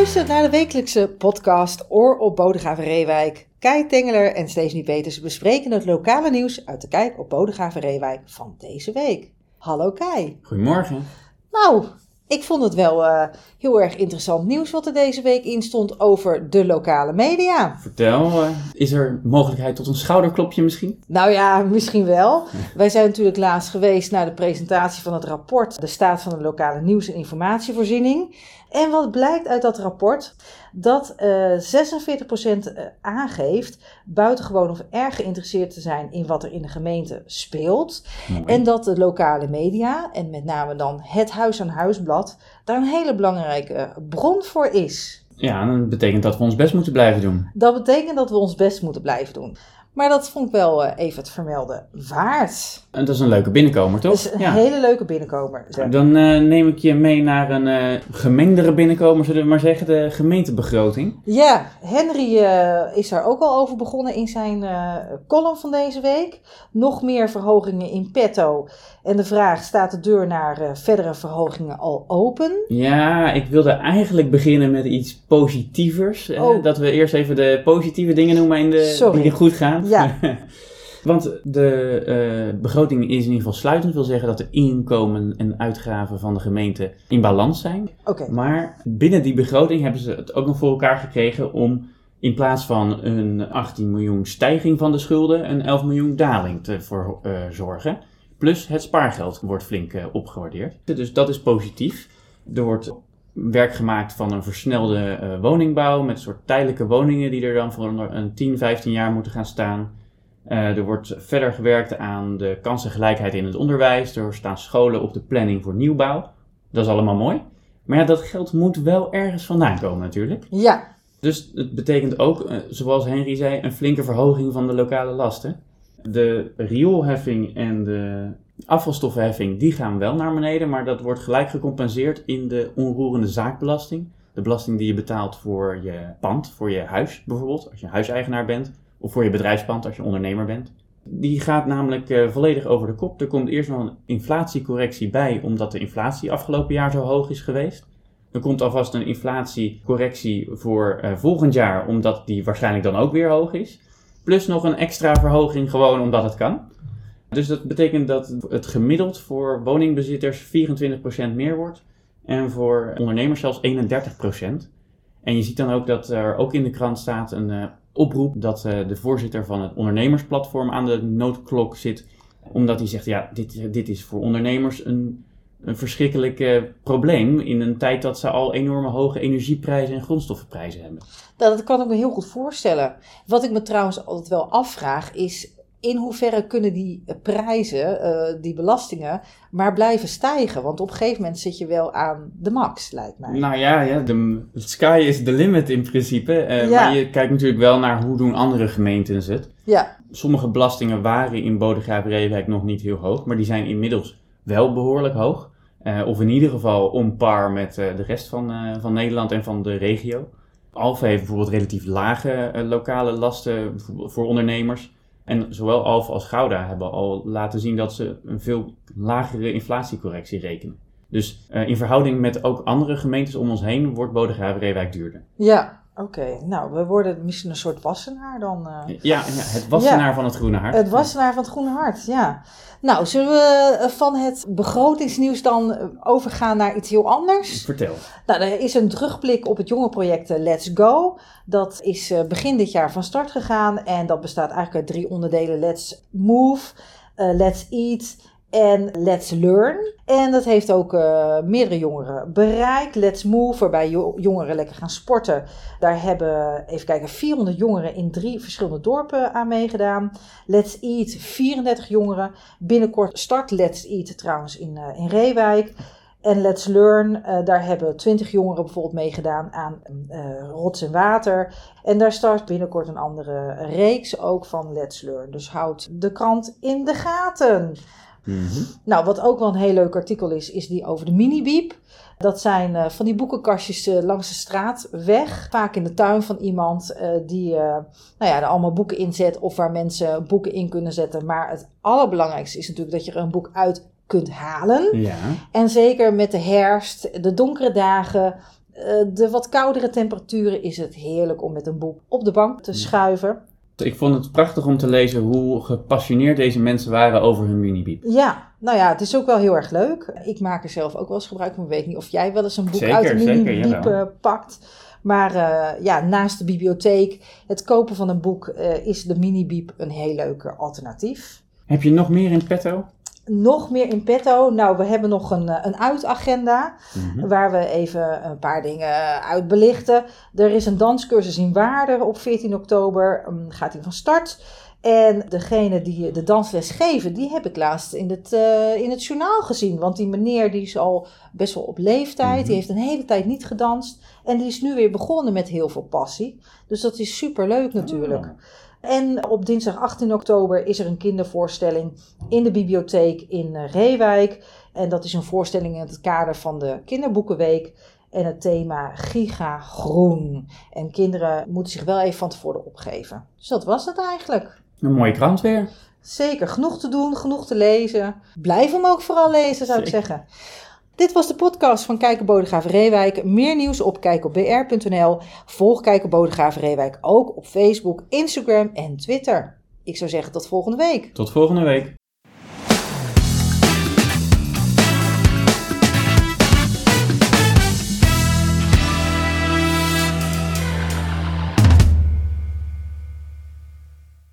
luistert naar de wekelijkse podcast Oor op Bodegraven Reewijk. Kai Tengeler en Stephanie Peters bespreken het lokale nieuws uit de Kijk op Bodegraven Reewijk van deze week. Hallo Kai. Goedemorgen. Nou, ik vond het wel eh, heel erg interessant nieuws wat er deze week in stond over de lokale media. Vertel, eh, is er mogelijkheid tot een schouderklopje misschien? Nou ja, misschien wel. Wij zijn natuurlijk laatst geweest naar de presentatie van het rapport De staat van de lokale nieuws- en informatievoorziening. En wat blijkt uit dat rapport? Dat eh 46% aangeeft buitengewoon of erg geïnteresseerd te zijn in wat er in de gemeente speelt. Mooi. En dat de lokale media, en met name dan het Huis aan Huisblad, daar een hele belangrijke bron voor is. Ja, dat betekent dat we ons best moeten blijven doen. Dat betekent dat we ons best moeten blijven doen. Maar dat vond ik wel eh, even het vermelden waard. En dat is een leuke binnenkomer, toch? Dat is een hele leuke binnenkomer. Dan eh, neem ik je mee naar een eh, gemengdere binnenkomer, zullen we maar zeggen, de gemeentebegroting. Ja, Henry is daar ook al over begonnen in zijn column van deze week. Nog meer verhogingen in petto. En de vraag, staat de deur naar verdere verhogingen al open? Ja, ik wilde eigenlijk beginnen met iets positievers. Oh. dat we eerst even de positieve dingen noemen in de, Sorry. die goed gaan. Ja. Want de eh, begroting is in ieder geval sluitend. wil zeggen dat de inkomen en uitgaven van de gemeente in balans zijn. Maar binnen die begroting hebben ze het ook nog voor elkaar gekregen om in plaats van een 18 miljoen stijging van de schulden een 11 miljoen daling te voor, eh, zorgen. Plus het spaargeld wordt flink eh, opgewaardeerd. Dus dat is positief. Er wordt werk gemaakt van een versnelde eh, woningbouw met soort tijdelijke woningen die er dan voor een, een 10, 15 jaar moeten gaan staan. Eh, er wordt verder gewerkt aan de kansengelijkheid in het onderwijs. Er staan scholen op de planning voor nieuwbouw. Dat is allemaal mooi. Maar ja, dat geld moet wel ergens vandaan komen natuurlijk. ja, Dus het betekent ook, eh, zoals Henry zei, een flinke verhoging van de lokale lasten. De rioolheffing en de afvalstoffenheffing, die gaan wel naar beneden, maar dat wordt gelijk gecompenseerd in de onroerende zaakbelasting. De belasting die je betaalt voor je pand, voor je huis bijvoorbeeld, als je huiseigenaar bent. Of voor je bedrijfspand, als je ondernemer bent. Die gaat namelijk eh, volledig over de kop. Er komt eerst nog een inflatiecorrectie bij, omdat de inflatie afgelopen jaar zo hoog is geweest. Er komt alvast een inflatiecorrectie voor eh, volgend jaar, omdat die waarschijnlijk dan ook weer hoog is. Plus nog een extra verhoging gewoon omdat het kan. Dus dat betekent dat het gemiddeld voor woningbezitters 24% meer wordt. En voor ondernemers zelfs 31%. En je ziet dan ook dat er ook in de krant staat een eh, oproep dat eh, de voorzitter van het ondernemersplatform aan de noodklok zit. Omdat hij zegt, ja, dit, dit is voor ondernemers een, een verschrikkelijk probleem in een tijd dat ze al enorme hoge energieprijzen en grondstoffenprijzen hebben. Nou, dat kan ik me heel goed voorstellen. Wat ik me trouwens altijd wel afvraag is... in hoeverre kunnen die prijzen, eh, die belastingen, maar blijven stijgen? Want op een gegeven moment zit je wel aan de max, lijkt mij. Nou ja, ja de sky is the limit in principe. Eh, Ja. Maar je kijkt natuurlijk wel naar hoe doen andere gemeentes het. Ja, Sommige belastingen waren in Bodegraven-Reewijk nog niet heel hoog, maar die zijn inmiddels wel behoorlijk hoog. Eh, of in ieder geval on par met de rest van, van Nederland en van de regio. Alphen heeft bijvoorbeeld relatief lage lokale lasten voor ondernemers. En zowel Alphen als Gouda hebben al laten zien dat ze een veel lagere inflatiecorrectie rekenen. Dus eh, in verhouding met ook andere gemeentes om ons heen wordt Bodegraven-Reewijk duurder. ja. Oké, nou, we worden misschien een soort wassenaar dan. eh. Ja, ja het wassenaar van het Groene Hart. Het wassenaar van het Groene Hart, ja. Nou, zullen we eh, van het begrotingsnieuws dan eh, overgaan naar iets heel anders? Vertel. Nou, er is een terugblik op het jonge project Let's Go. Dat is begin dit jaar van start gegaan en dat bestaat eigenlijk uit drie onderdelen. Let's Move, Let's Eat en Let's Learn. En dat heeft ook eh, meerdere jongeren bereikt. Let's Move, waarbij jo- jongeren lekker gaan sporten. Daar hebben, even kijken, 400 jongeren in drie verschillende dorpen aan meegedaan. Let's Eat, 34 jongeren. Binnenkort start Let's Eat trouwens in, eh, in Reewijk. En Let's Learn, eh, daar hebben 20 jongeren bijvoorbeeld meegedaan aan Rots en Water. En daar start binnenkort een andere reeks ook van Let's Learn. Dus houd de krant in de gaten. Mhm. Nou, wat ook wel een heel leuk artikel is, is die over de mini-biep. Dat zijn eh, van die boekenkastjes eh, langs de straat weg. Vaak in de tuin van iemand eh, die nou ja, er allemaal boeken in zet of waar mensen boeken in kunnen zetten. Maar het allerbelangrijkste is natuurlijk dat je er een boek uit kunt halen. Ja. En zeker met de herfst, de donkere dagen, de wat koudere temperaturen is het heerlijk om met een boek op de bank te schuiven. Ik vond het prachtig om te lezen hoe gepassioneerd deze mensen waren over hun minibiep. Ja, nou ja, het is ook wel heel erg leuk. Ik maak er zelf ook wel eens gebruik van. Ik weet niet of jij wel eens een boek Zeker, uit de minibiep eh, pakt. Maar eh, ja, naast de bibliotheek, het kopen van een boek, eh, is de minibiep een heel leuk eh, alternatief. Heb je nog meer in petto? Nog meer in petto. Nou, we hebben nog een, eh, een uitagenda. Mhm. Waar we even een paar dingen uit belichten. Er is een danscursus in Waarden op 14 oktober. um, gaat die van start. En degene die de dansles geven, die heb ik laatst in het, eh, in het journaal gezien. Want die meneer die is al best wel op leeftijd. Mhm. Die heeft een hele tijd niet gedanst. En die is nu weer begonnen met heel veel passie. Dus dat is super leuk natuurlijk. Oh. En op dinsdag 18 oktober is er een kindervoorstelling in de bibliotheek in eh, Reewijk. En dat is een voorstelling in het kader van de Kinderboekenweek. En het thema Giga Groen. En kinderen moeten zich wel even van tevoren opgeven. Dus dat was het eigenlijk. Een mooie krant weer. Zeker, genoeg te doen, genoeg te lezen. Blijf hem ook vooral lezen, zou ik zeggen. Dit was de podcast van Kijken Bodegraven Reewijk. Meer nieuws op kijkopbr.nl. Volg Kijken Bodegraven Reewijk ook op Facebook, Instagram en Twitter. Ik zou zeggen tot volgende week. Tot volgende week.